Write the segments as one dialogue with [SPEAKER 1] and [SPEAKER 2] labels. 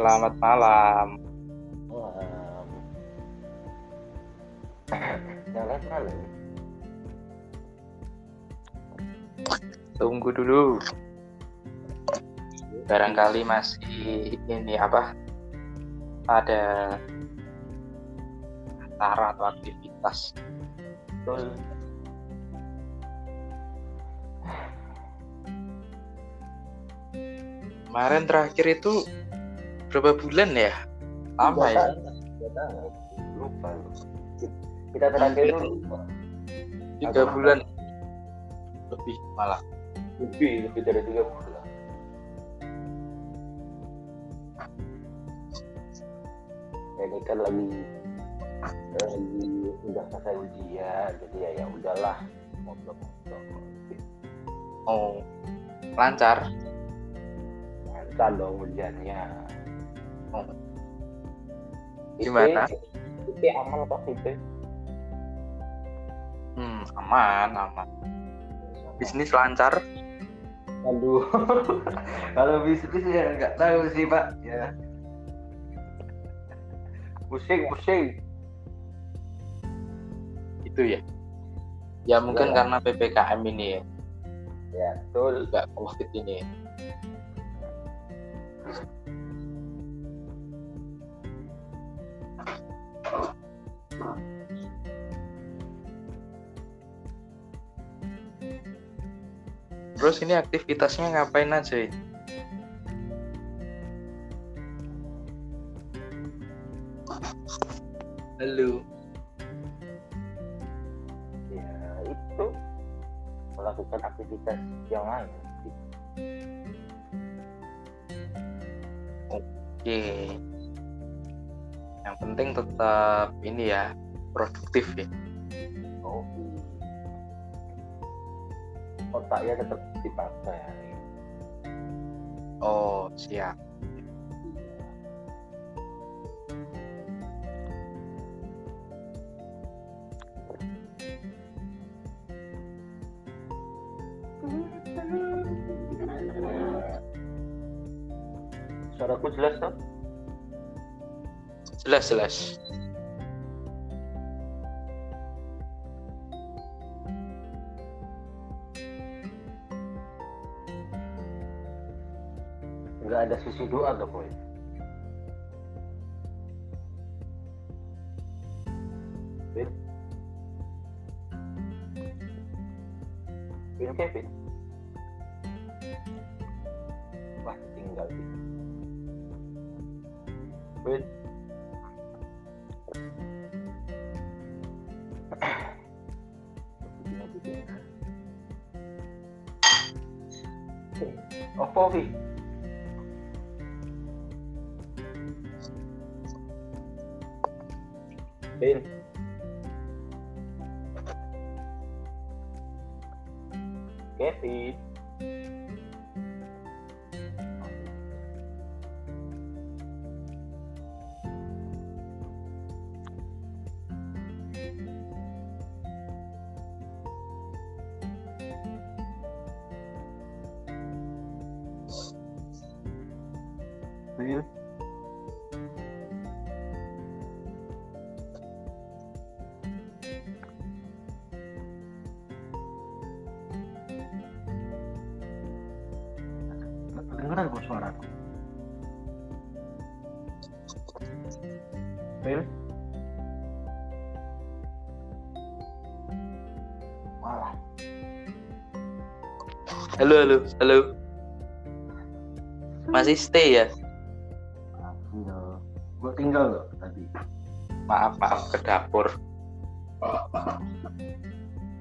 [SPEAKER 1] selamat malam.
[SPEAKER 2] Malam. Selamat malam.
[SPEAKER 1] Tunggu dulu. Barangkali masih ini apa? Ada acara atau aktivitas.
[SPEAKER 2] Betul.
[SPEAKER 1] Kemarin terakhir itu berapa bulan ya? Lama ya?
[SPEAKER 2] Lupa. Kita terakhir itu.
[SPEAKER 1] Tiga bulan lebih malah.
[SPEAKER 2] Lebih, lebih dari tiga bulan. Ya, Ini kan lagi lagi udah selesai ujian, jadi ya ya udahlah ngobrol-ngobrol.
[SPEAKER 1] Oh, lancar.
[SPEAKER 2] Lancar dong ujiannya.
[SPEAKER 1] Gimana?
[SPEAKER 2] Itu amal apa itu?
[SPEAKER 1] Hmm, aman, aman. Bisnis lancar.
[SPEAKER 2] Aduh, kalau bisnis ya nggak tahu sih pak. Ya. Pusing, pusing.
[SPEAKER 1] Itu ya. Ya mungkin
[SPEAKER 2] Ya.
[SPEAKER 1] karena PPKM ini ya.
[SPEAKER 2] Ya, betul.
[SPEAKER 1] Juga COVID ini. Terus ini aktivitasnya ngapain aja ini? Halo.
[SPEAKER 2] Ya, itu melakukan aktivitas yang lain.
[SPEAKER 1] Oke. Yang penting tetap ini ya, produktif ya.
[SPEAKER 2] Oh, otaknya tetap dipakai.
[SPEAKER 1] Oh, siap.
[SPEAKER 2] Suaraku jelas toh?
[SPEAKER 1] Jelas, jelas.
[SPEAKER 2] Nggak ada sisi doa tuh.
[SPEAKER 1] Halo, halo, halo. Masih stay ya?
[SPEAKER 2] Iya. Gua tinggal loh tadi.
[SPEAKER 1] Maaf, maaf ke dapur.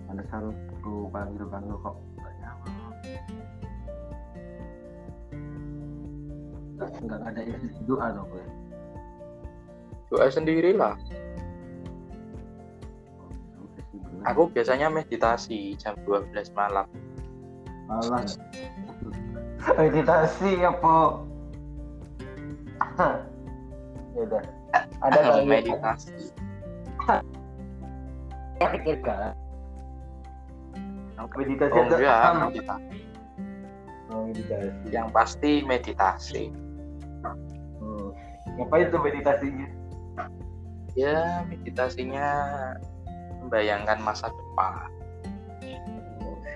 [SPEAKER 2] Pantesan ku panggil-panggil kok nggak nyaman. Nggak, nggak ada isi doa dong gue.
[SPEAKER 1] Doa sendirilah. Aku biasanya meditasi jam 12 malam.
[SPEAKER 2] Malah meditasi apa? ya udah. Ada kali
[SPEAKER 1] meditasi.
[SPEAKER 2] pikir kan? Meditasi
[SPEAKER 1] Oh
[SPEAKER 2] ada
[SPEAKER 1] enggak,
[SPEAKER 2] apa?
[SPEAKER 1] meditasi.
[SPEAKER 2] Oh, meditasi.
[SPEAKER 1] Yang pasti meditasi.
[SPEAKER 2] Hmm. Ngapain tuh meditasinya?
[SPEAKER 1] ya meditasinya membayangkan masa depan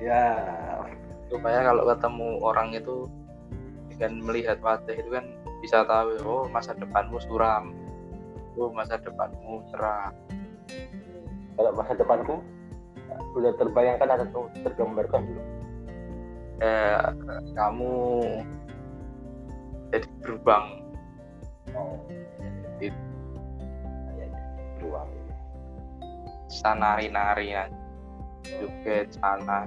[SPEAKER 2] Siap.
[SPEAKER 1] Supaya kalau ketemu orang itu dengan melihat wajah itu kan bisa tahu oh masa depanmu suram oh masa depanmu cerah
[SPEAKER 2] Kalau masa depanku udah terbayangkan atau tergambarkan belum?
[SPEAKER 1] eh, kamu jadi beruang
[SPEAKER 2] Oh.
[SPEAKER 1] Itu.
[SPEAKER 2] Ya, ya. Beruang.
[SPEAKER 1] sana nari-nari ya. joget sana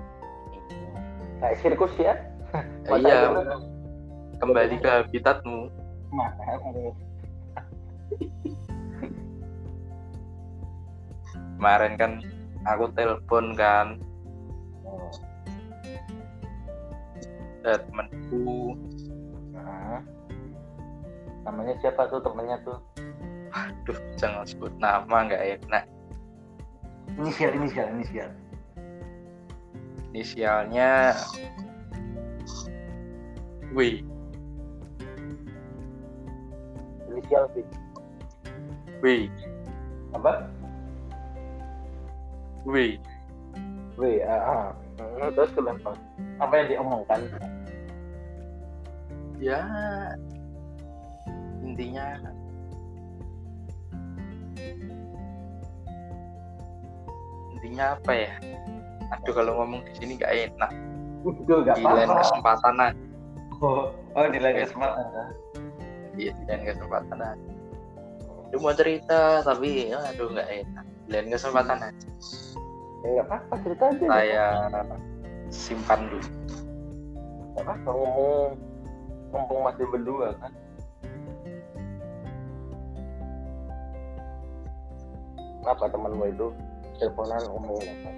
[SPEAKER 2] Kayak sirkus ya?
[SPEAKER 1] Eh, iya kembali ke habitatmu kemarin kan aku telepon kan eh, temanku
[SPEAKER 2] Nah. Namanya siapa tuh temennya tuh?
[SPEAKER 1] aduh jangan sebut nama nggak enak
[SPEAKER 2] Inisial, inisial, inisial.
[SPEAKER 1] Inisialnya W
[SPEAKER 2] Inisial sih.
[SPEAKER 1] W
[SPEAKER 2] Apa?
[SPEAKER 1] W
[SPEAKER 2] W. Ah. ah. Hmm, terus kenapa? Apa yang diomongkan?
[SPEAKER 1] ya intinya intinya apa ya aduh kalau ngomong di sini nggak enak
[SPEAKER 2] Udah gak
[SPEAKER 1] di lain kesempatan
[SPEAKER 2] Oh, oh di lain kesempatan. ah.
[SPEAKER 1] iya di lain kesempatan Aduh, mau cerita tapi aduh nggak enak di lain kesempatan aja
[SPEAKER 2] Ya nggak apa-apa cerita aja.
[SPEAKER 1] saya simpan dulu
[SPEAKER 2] Nggak apa-apa ngomong ngomong masih berdua kan. Apa temanmu itu teleponan ngomongin apa?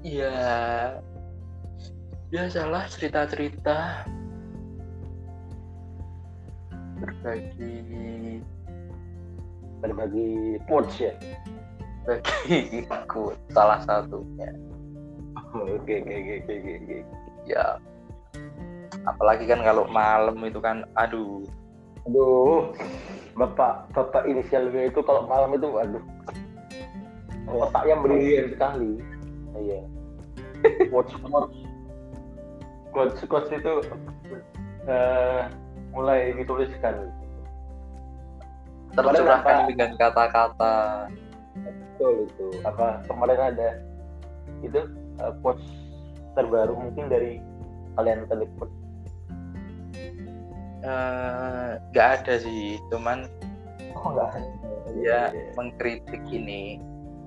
[SPEAKER 1] Iya, biasalah cerita-cerita berbagi
[SPEAKER 2] Berbagi quotes ya.
[SPEAKER 1] bagi ikut salah satunya
[SPEAKER 2] Oke oke oke oke oke.
[SPEAKER 1] ya apalagi kan kalau malam itu kan aduh
[SPEAKER 2] Aduh, bapak bapak inisial W itu kalau malam itu aduh otaknya brilian sekali. Iya. Quotes quotes quotes quotes itu eh, mulai dituliskan. Apa?
[SPEAKER 1] dengan kata-kata
[SPEAKER 2] Betul itu. Apa kemarin ada itu eh, quotes terbaru mungkin dari kalian telepon.
[SPEAKER 1] eh, nggak ada sih cuman
[SPEAKER 2] Oh enggak.
[SPEAKER 1] dia mengkritik ini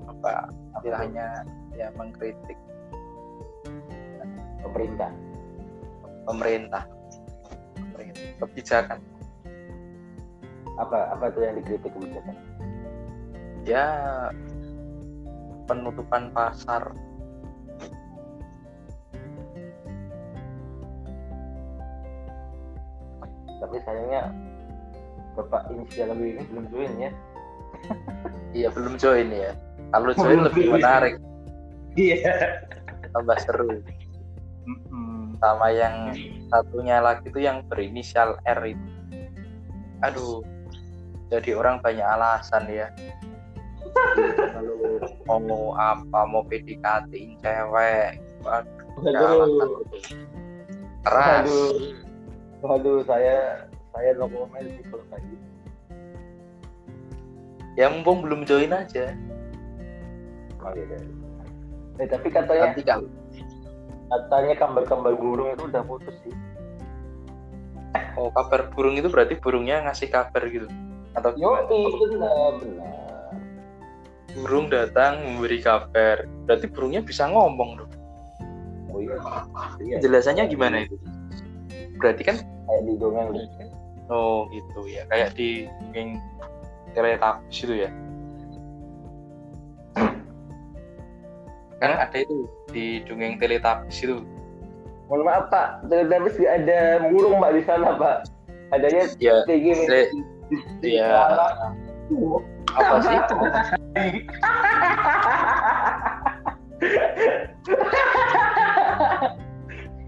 [SPEAKER 1] apa
[SPEAKER 2] Tuh?
[SPEAKER 1] istilahnya ya mengkritik
[SPEAKER 2] pemerintah.
[SPEAKER 1] pemerintah Pemerintah. kebijakan
[SPEAKER 2] Apa apa tuh yang dikritik kebijakan?
[SPEAKER 1] ya penutupan pasar
[SPEAKER 2] Tapi sayangnya bapak inisial W ini belum join ya.
[SPEAKER 1] iya belum join ya kalau join lebih menarik.
[SPEAKER 2] Iya.
[SPEAKER 1] tambah seru. Sama yang satunya lagi itu yang berinisial R itu. Aduh jadi orang banyak alasan ya. Kalau mau apa mau PDKT-in cewek. Aduh
[SPEAKER 2] Aduh.
[SPEAKER 1] keras.
[SPEAKER 2] Aduh. Aduh, saya saya comment sih kalau kayak gitu.
[SPEAKER 1] ya mumpung belum join aja
[SPEAKER 2] Oh, iya, iya. Eh, tapi katanya
[SPEAKER 1] nanti kan
[SPEAKER 2] katanya kambar-kambar burung itu udah putus sih.
[SPEAKER 1] oh kabar burung itu berarti burungnya ngasih kabar gitu atau
[SPEAKER 2] Yo,
[SPEAKER 1] gimana?
[SPEAKER 2] benar benar.
[SPEAKER 1] burung datang memberi kabar berarti burungnya bisa ngomong dong
[SPEAKER 2] Oh iya. Iya.
[SPEAKER 1] penjelasannya gimana itu berarti kan
[SPEAKER 2] Kayak di dongeng
[SPEAKER 1] oh gitu ya kayak di dongeng teletabis itu ya kan ada itu di dongeng teletabis itu.
[SPEAKER 2] Mohon maaf Pak, Teletubbies nggak ada burung Pak di sana Pak. Adanya
[SPEAKER 1] ya
[SPEAKER 2] kayak gini.
[SPEAKER 1] le- ya apa sih?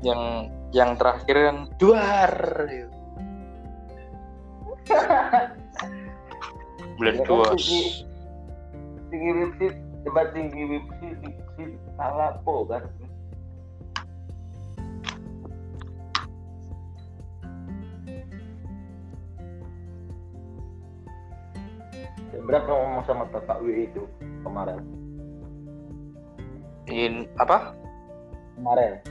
[SPEAKER 1] Yang yang terakhir kan duar. Bulan dua
[SPEAKER 2] tinggi- tinggi wipsi debat tinggi wipsi salah po kan Berapa ngomong sama Bapak W itu kemarin?
[SPEAKER 1] in apa
[SPEAKER 2] Kemarin.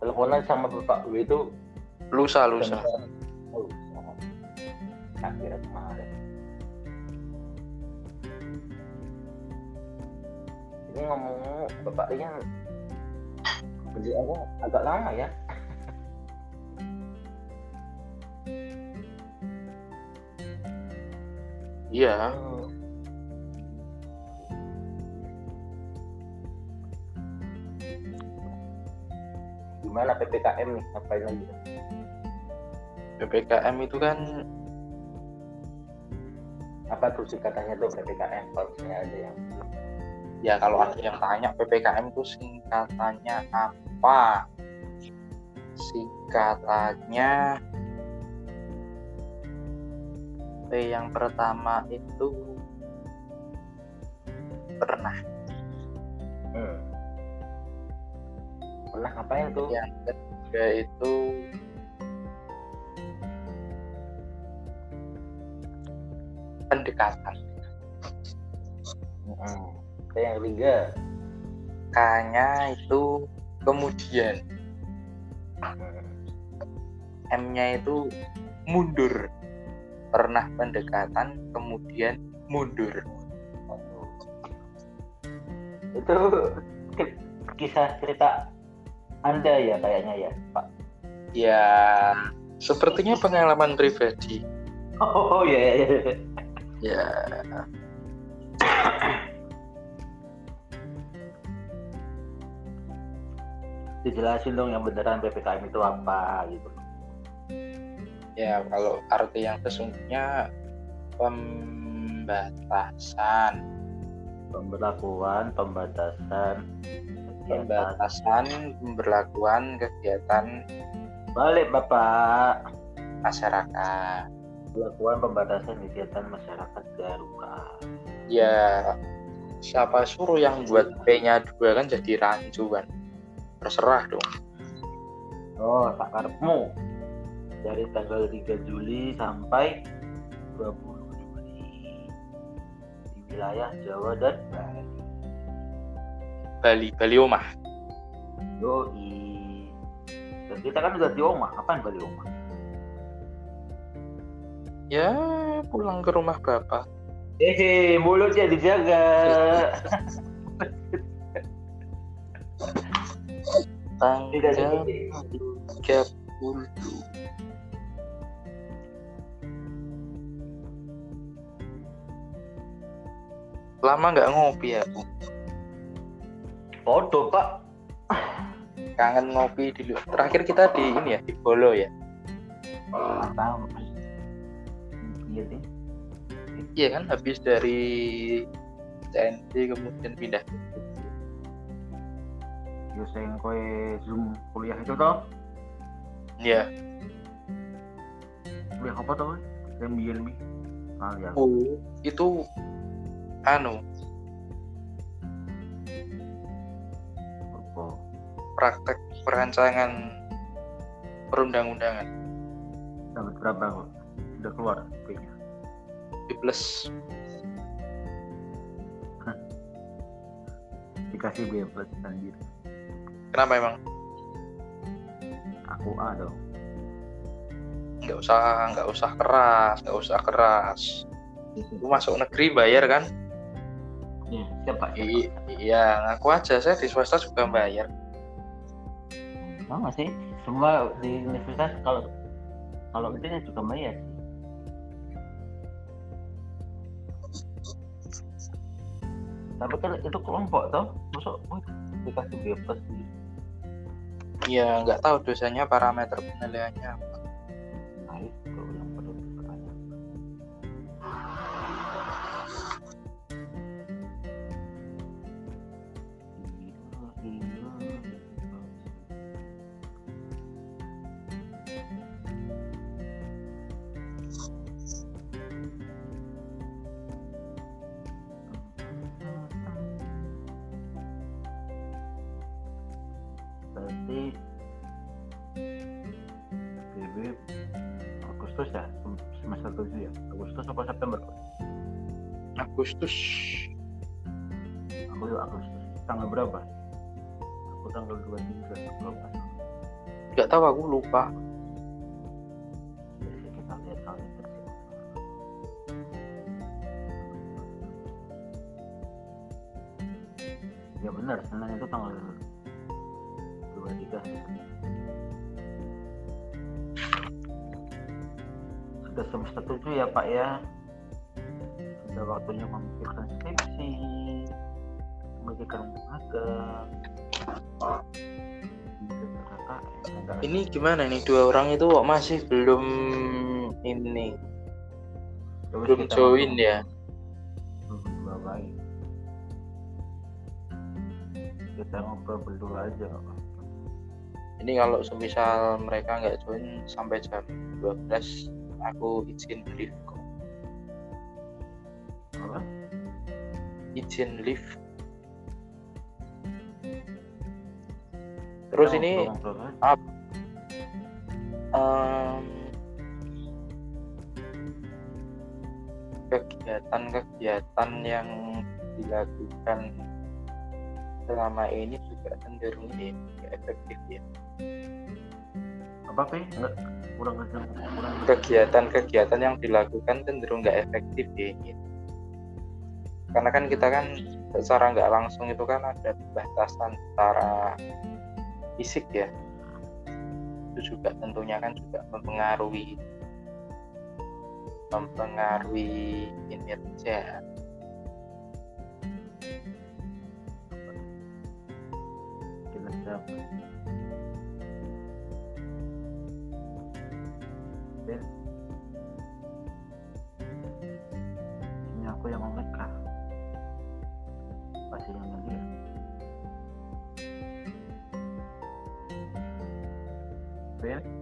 [SPEAKER 2] Teleponan sama Bapak W itu
[SPEAKER 1] lusa lusa
[SPEAKER 2] Oh, akhirnya kemarin. Ini ngomong bapaknya kerjaannya agak lama ya.
[SPEAKER 1] iya
[SPEAKER 2] Gimana PPKM nih? Ngapain lagi?
[SPEAKER 1] ppkm itu kan
[SPEAKER 2] Apa tuh singkatannya tuh PPKM? Kalau misalnya ada yang
[SPEAKER 1] ya kalau ada yang tanya ppkm itu singkatannya apa singkatannya P yang pertama itu pernah
[SPEAKER 2] hmm. pernah ngapain tuh?
[SPEAKER 1] yang ketiga itu pendekatan
[SPEAKER 2] Hmm. Saya yang ketiga.
[SPEAKER 1] K-nya itu kemudian. M-nya itu mundur pernah pendekatan kemudian mundur
[SPEAKER 2] Itu ki- kisah cerita Anda ya kayaknya ya, Pak.
[SPEAKER 1] ya sepertinya pengalaman pribadi
[SPEAKER 2] Oh, iya iya. iya.
[SPEAKER 1] ya
[SPEAKER 2] Dijelasin dong yang beneran PPKM itu apa gitu.
[SPEAKER 1] ya kalau arti yang sesungguhnya pembatasan
[SPEAKER 2] Pemberlakuan, pembatasan, kegiatan.
[SPEAKER 1] pembatasan pemberlakuan kegiatan
[SPEAKER 2] Balik Bapak.
[SPEAKER 1] masyarakat
[SPEAKER 2] Pemberlakuan pembatasan kegiatan masyarakat darurat.
[SPEAKER 1] ya siapa suruh yang buat P-nya dua kan jadi rancu kan terserah dong
[SPEAKER 2] Oh, tak karepmu. Dari tanggal 3 Juli sampai 20 Juli di wilayah Jawa dan Bali.
[SPEAKER 1] Bali Bali omah
[SPEAKER 2] Yoi. Dan kita kan udah di rumah. Apaan Bali rumah?
[SPEAKER 1] ya pulang ke rumah bapak
[SPEAKER 2] Hehe, mulutnya dijaga.
[SPEAKER 1] tanggal
[SPEAKER 2] seperti
[SPEAKER 1] 30 lama nggak ngopi ya Bu?
[SPEAKER 2] Foto, Pak.
[SPEAKER 1] kangen ngopi di lu- terakhir kita di ini ya di Bolo ya
[SPEAKER 2] Tahu. Iya sih.
[SPEAKER 1] iya kan habis dari CNC kemudian pindah
[SPEAKER 2] Yo sing kowe Zoom kuliah itu toh?
[SPEAKER 1] ya
[SPEAKER 2] Kuliah apa toh? Yang biyen bi. Ah ya.
[SPEAKER 1] oh itu anu
[SPEAKER 2] Apa?
[SPEAKER 1] praktek perancangan perundang-undangan
[SPEAKER 2] Dapat berapa kok? Udah keluar IP-nya.
[SPEAKER 1] di plus
[SPEAKER 2] Dikasih biaya plus anjir.
[SPEAKER 1] Kenapa emang
[SPEAKER 2] Aku A dong.
[SPEAKER 1] nggak usah nggak usah keras nggak usah keras lu masuk negeri bayar kan
[SPEAKER 2] Iya, siapa?
[SPEAKER 1] I- iya ngaku aja saya di swasta juga bayar
[SPEAKER 2] Sama sih. Semua di universitas kalau kalau itu juga bayar sih. Tapi kan itu kelompok toh, masuk dikasih plus gitu.
[SPEAKER 1] Iya nggak tahu dosanya parameter penilaiannya
[SPEAKER 2] ya benar. Senin itu tanggal dua tiga. Sudah semester tujuh ya Pak ya. Sudah waktunya memikirkan skripsi memikirkan magang.
[SPEAKER 1] Ini gimana nih dua orang itu kok masih belum ini? Belum join ya
[SPEAKER 2] kita ngobrol berdua aja. Nggak
[SPEAKER 1] ini kalau semisal mereka nggak join sampai jam 12 aku izin live kok.
[SPEAKER 2] Apa?
[SPEAKER 1] Izin live terus
[SPEAKER 2] Kita
[SPEAKER 1] ini
[SPEAKER 2] ngobrol-ngobrol aja.
[SPEAKER 1] em, kegiatan-kegiatan yang dilakukan selama ini juga cenderung ini nggak efektif ya.
[SPEAKER 2] Apa pe? Nggak kurang kurang
[SPEAKER 1] kegiatan-kegiatan yang dilakukan cenderung nggak efektif ya ini. Karena kan kita kan secara nggak langsung itu kan ada batasan secara fisik ya. Itu juga tentunya kan juga mempengaruhi mempengaruhi kinerja
[SPEAKER 2] Ben ini aku yang mau nikah pasti yang dia. Ben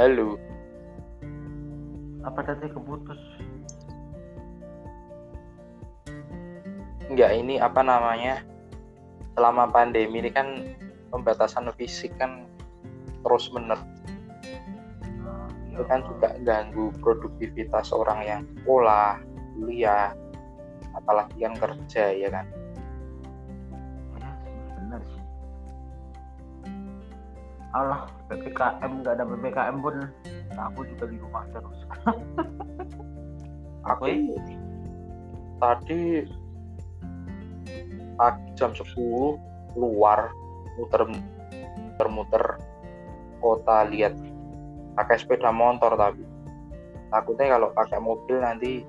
[SPEAKER 1] halo.
[SPEAKER 2] Apa tadi keputus
[SPEAKER 1] enggak ini apa namanya? Selama pandemi ini kan pembatasan fisik kan terus menerus itu kan juga ganggu produktivitas orang yang sekolah kuliah apalagi yang kerja ya kan?
[SPEAKER 2] Ya benar sih. Allah ppkm nggak ada ppkm pun. Aku juga di rumah terus.
[SPEAKER 1] Aku tadi pagi jam 10 keluar muter muter muter kota lihat. Pakai sepeda motor tapi. Takutnya kalau pakai mobil nanti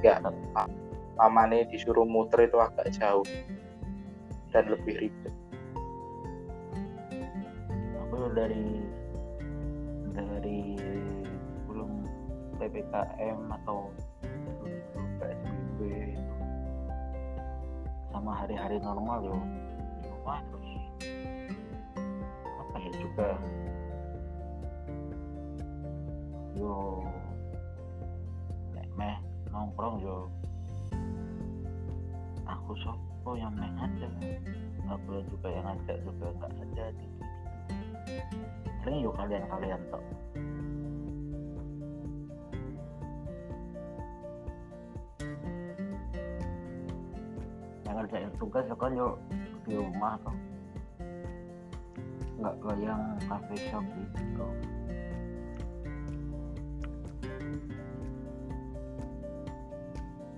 [SPEAKER 1] nggak amannya disuruh muter itu agak jauh dan lebih ribet
[SPEAKER 2] dari dari sebelum ppkm atau psbb sama hari-hari normal yo. Di rumah terus. Apa ya juga? Yo. Nek meh nongkrong yo. Aku sopo yang meh aja aku juga yang ngajak juga nggak di sering yuk kalian-kalian tok yang ngerjain tugas ya kan yuk di rumah toh nggak ke yang cafe shop gitu.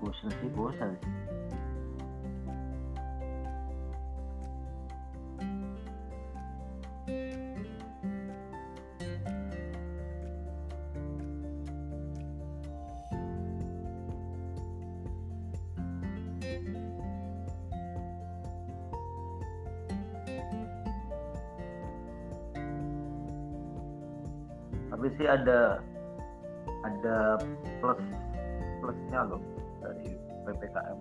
[SPEAKER 2] Bosan sih bosan sih ada ada plus plusnya loh dari ppkm.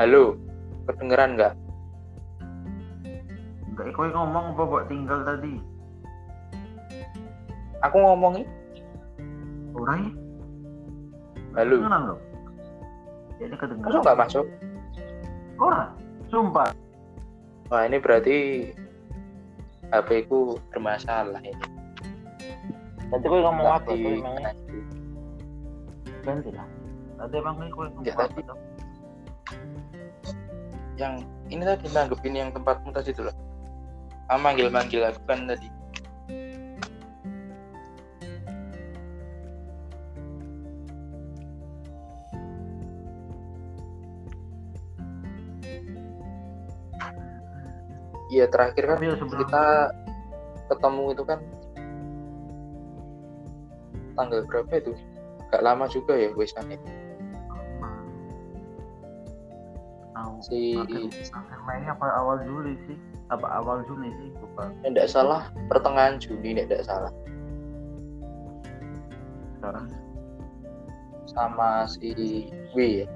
[SPEAKER 1] Halo, kedengeran nggak?
[SPEAKER 3] Enggak, kowe ngomong apa buat tinggal tadi?
[SPEAKER 1] Aku ngomongin.
[SPEAKER 3] Orang ya?
[SPEAKER 1] Halo,
[SPEAKER 3] Kedengeran loh. Ini kedengeran.
[SPEAKER 1] masuk nggak masuk?
[SPEAKER 3] Orang. Sumpah.
[SPEAKER 1] Wah ini berarti HP ku bermasalah ini.
[SPEAKER 2] Nanti gue ngomong apa tuh
[SPEAKER 1] di-
[SPEAKER 2] emangnya?
[SPEAKER 3] Ganti lah. Tadi emang kowe ngomong
[SPEAKER 1] Ya,
[SPEAKER 3] apa
[SPEAKER 1] tadi. Yang ini tadi nanggepin yang tempatmu tadi tuh loh. Ah, manggil-manggil aku kan tadi. Iya terakhir kan
[SPEAKER 3] sebelum
[SPEAKER 1] kita ketemu itu kan tanggal berapa itu? Gak lama juga ya wesan itu. Si
[SPEAKER 3] Akhir Mei apa awal Juli sih? Apa awal Juni sih? Bukan.
[SPEAKER 1] tidak salah pertengahan Juni tidak salah
[SPEAKER 3] Sekarang
[SPEAKER 1] sama si W ya.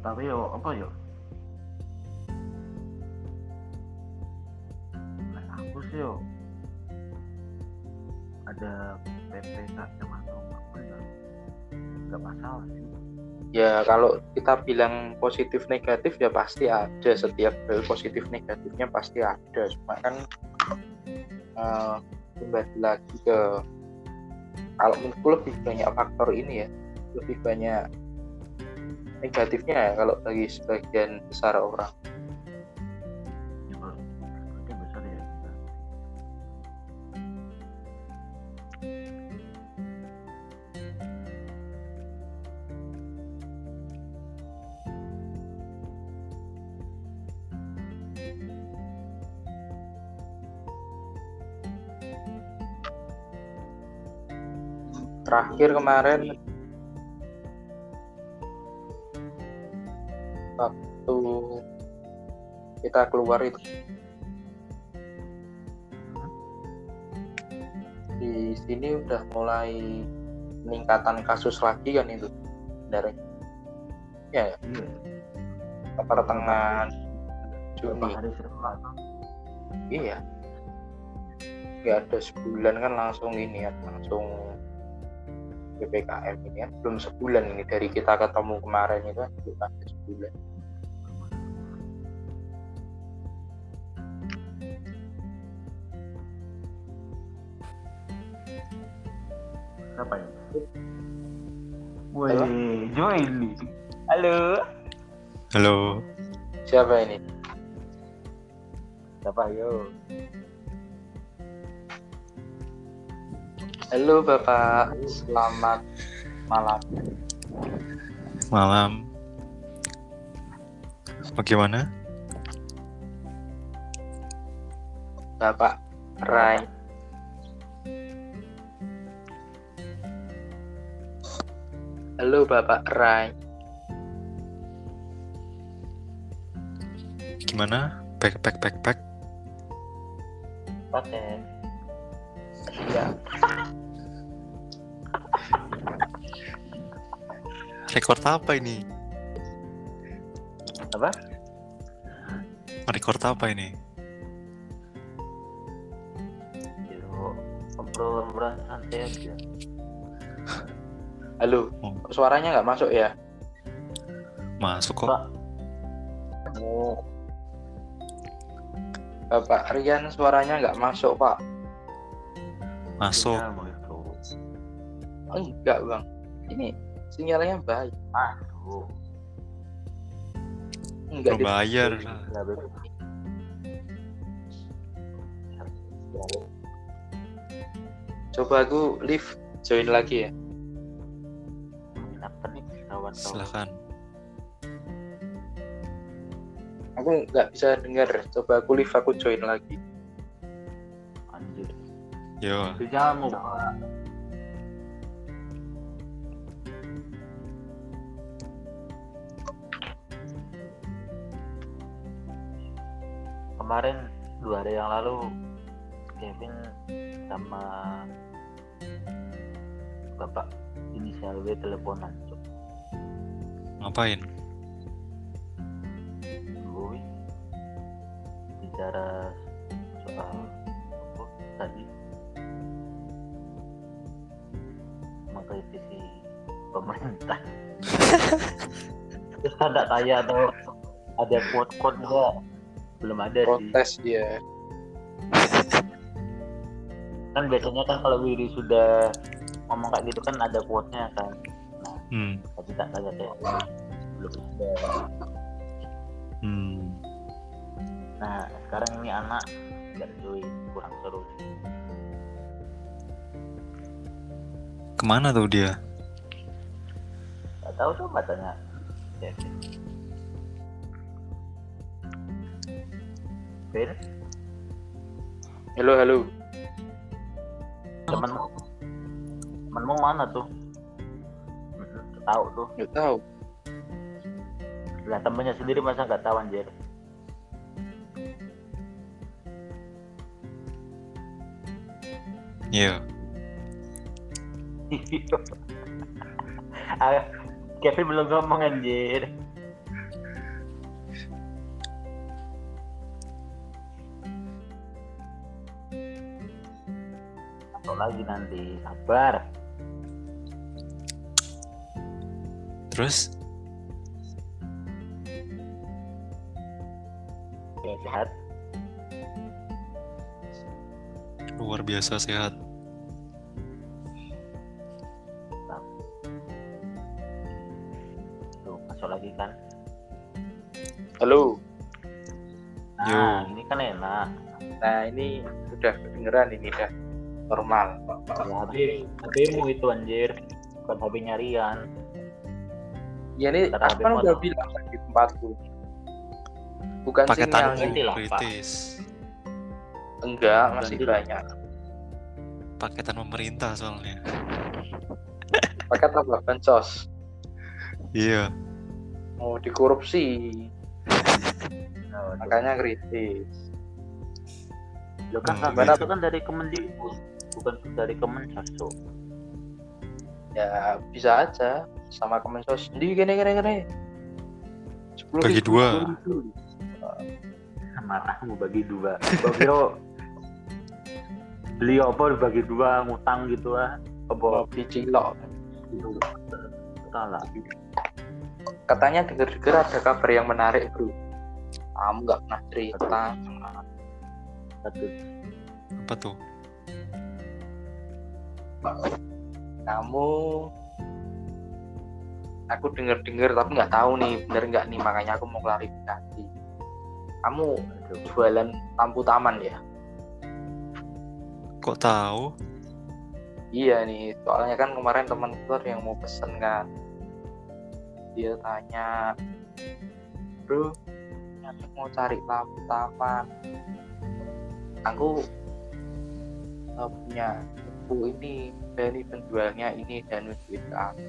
[SPEAKER 3] tapi yo apa yo yo ada apa ya nggak masalah sih.
[SPEAKER 1] Ya kalau kita bilang positif negatif ya pasti ada. Setiap hal positif negatifnya pasti ada. Cuma kan eh, kembali lagi ke kalau menurutku lebih banyak faktor ini ya. Lebih banyak negatifnya ya kalau bagi sebagian besar orang. Terakhir kemarin. Waktu kita keluar itu. Di sini udah mulai peningkatan kasus lagi kan itu dari ya
[SPEAKER 3] iya.
[SPEAKER 1] Pertengahan Juni. Iya. Nggak ada sebulan kan langsung ini ya langsung ppkm ini kan belum sebulan ini dari kita ketemu kemarin itu kan belum ada sebulan
[SPEAKER 3] siapa ya? Wih, join nih. Halo.
[SPEAKER 4] Halo,
[SPEAKER 1] siapa ini
[SPEAKER 2] Siapa yo?
[SPEAKER 1] Halo bapak selamat malam
[SPEAKER 4] malam. Bagaimana?
[SPEAKER 1] bapak Rai halo bapak Rai
[SPEAKER 4] Gimana? Back, back, back, back.
[SPEAKER 2] Paten.
[SPEAKER 1] ya
[SPEAKER 4] Record apa ini?
[SPEAKER 2] Apa?
[SPEAKER 4] Record apa ini?
[SPEAKER 2] Obrolan santai aja.
[SPEAKER 1] halo
[SPEAKER 4] Oh,
[SPEAKER 1] suaranya nggak masuk ya
[SPEAKER 4] masuk kok.
[SPEAKER 2] Pak.
[SPEAKER 1] Oh. Bapak Rian suaranya nggak masuk pak
[SPEAKER 4] Masuk.
[SPEAKER 2] Ya, mau itu.
[SPEAKER 1] enggak bang ini sinyalnya baik
[SPEAKER 2] Aduh.
[SPEAKER 1] enggak
[SPEAKER 4] bayar.
[SPEAKER 1] Coba aku live join lagi ya
[SPEAKER 2] Apa nih kawan-kawan?
[SPEAKER 4] Silakan.
[SPEAKER 1] aku nggak bisa dengar coba aku live aku join lagi
[SPEAKER 2] anjir
[SPEAKER 4] Yo,
[SPEAKER 2] itu jangan mau kemarin dua hari yang lalu Kevin sama bapak inisial W teleponan Cuk.
[SPEAKER 4] ngapain?
[SPEAKER 2] Boy bicara soal apa tadi mengkritisi pemerintah terus ada tanya atau ada quote quote enggak belum ada sih
[SPEAKER 1] protes dia
[SPEAKER 2] kan biasanya kan kalau Wiri sudah ngomong kayak gitu kan ada quote-nya kan
[SPEAKER 4] Hmm,
[SPEAKER 2] tapi tak tanya kayak belum ada
[SPEAKER 4] hmm.
[SPEAKER 2] nah sekarang ini anak nggak join kurang seru sih
[SPEAKER 4] Ke mana tuh dia?
[SPEAKER 2] Gak tahu coba tanya Kevin. Ben,
[SPEAKER 1] halo halo
[SPEAKER 2] temen temenmu mana tuh? Tahu tuh.
[SPEAKER 1] nggak tahu
[SPEAKER 2] Lah temennya sendiri masa nggak tahu anjir.
[SPEAKER 4] Iya.
[SPEAKER 2] Ah, Kevin belum ngomong anjir. Nanti sabar.
[SPEAKER 4] Terus?
[SPEAKER 2] Ya, sehat.
[SPEAKER 4] Luar biasa sehat.
[SPEAKER 2] Tuh, masuk lagi kan.
[SPEAKER 1] halo
[SPEAKER 2] Nah, ini kan enak.
[SPEAKER 1] nah ini udah kedengeran ini udah normal
[SPEAKER 2] Ya, HP, HP-mu itu anjir. Bukan HP nyarian.
[SPEAKER 1] ya ini aku kan udah bilang di tempatku bukan
[SPEAKER 2] Ganti lah, Pak.
[SPEAKER 4] kritis.
[SPEAKER 1] enggak masih
[SPEAKER 2] Ganti
[SPEAKER 1] banyak
[SPEAKER 4] Paketan pemerintah soalnya.
[SPEAKER 1] paket apa bansos
[SPEAKER 4] Iya.
[SPEAKER 1] mau dikorupsi
[SPEAKER 2] Nah,
[SPEAKER 1] makanya kritis
[SPEAKER 2] Lo kan itu kan dari Kemendikbud, bukan dari Kemensos. Cuk.
[SPEAKER 1] ya bisa aja sama kemensos di gini gini gini Sepuluh
[SPEAKER 4] Bagi
[SPEAKER 1] ribu,
[SPEAKER 4] dua.
[SPEAKER 1] ribu.
[SPEAKER 2] Marahmu bagi dua. Kira beli apa bagi dua ngutang gitu ah.
[SPEAKER 1] mau
[SPEAKER 2] Apa
[SPEAKER 1] beli cilok
[SPEAKER 2] gitu. Salah.
[SPEAKER 1] katanya denger-denger ada kabar yang menarik bro kamu nggak pernah cerita.
[SPEAKER 4] Apa tuh?
[SPEAKER 1] Kamu aku denger-denger tapi nggak tahu nih bener nggak nih? Makanya aku mau klarifikasi. Kamu
[SPEAKER 2] Aduh.
[SPEAKER 1] jualan lampu taman ya?
[SPEAKER 4] Kok tahu?
[SPEAKER 1] iya nih soalnya kan kemarin teman ada yang mau pesen kan. Dia tanya bro aku mau cari lampu taman. Aku punya ibu ini dari penjualnya ini dan ke aku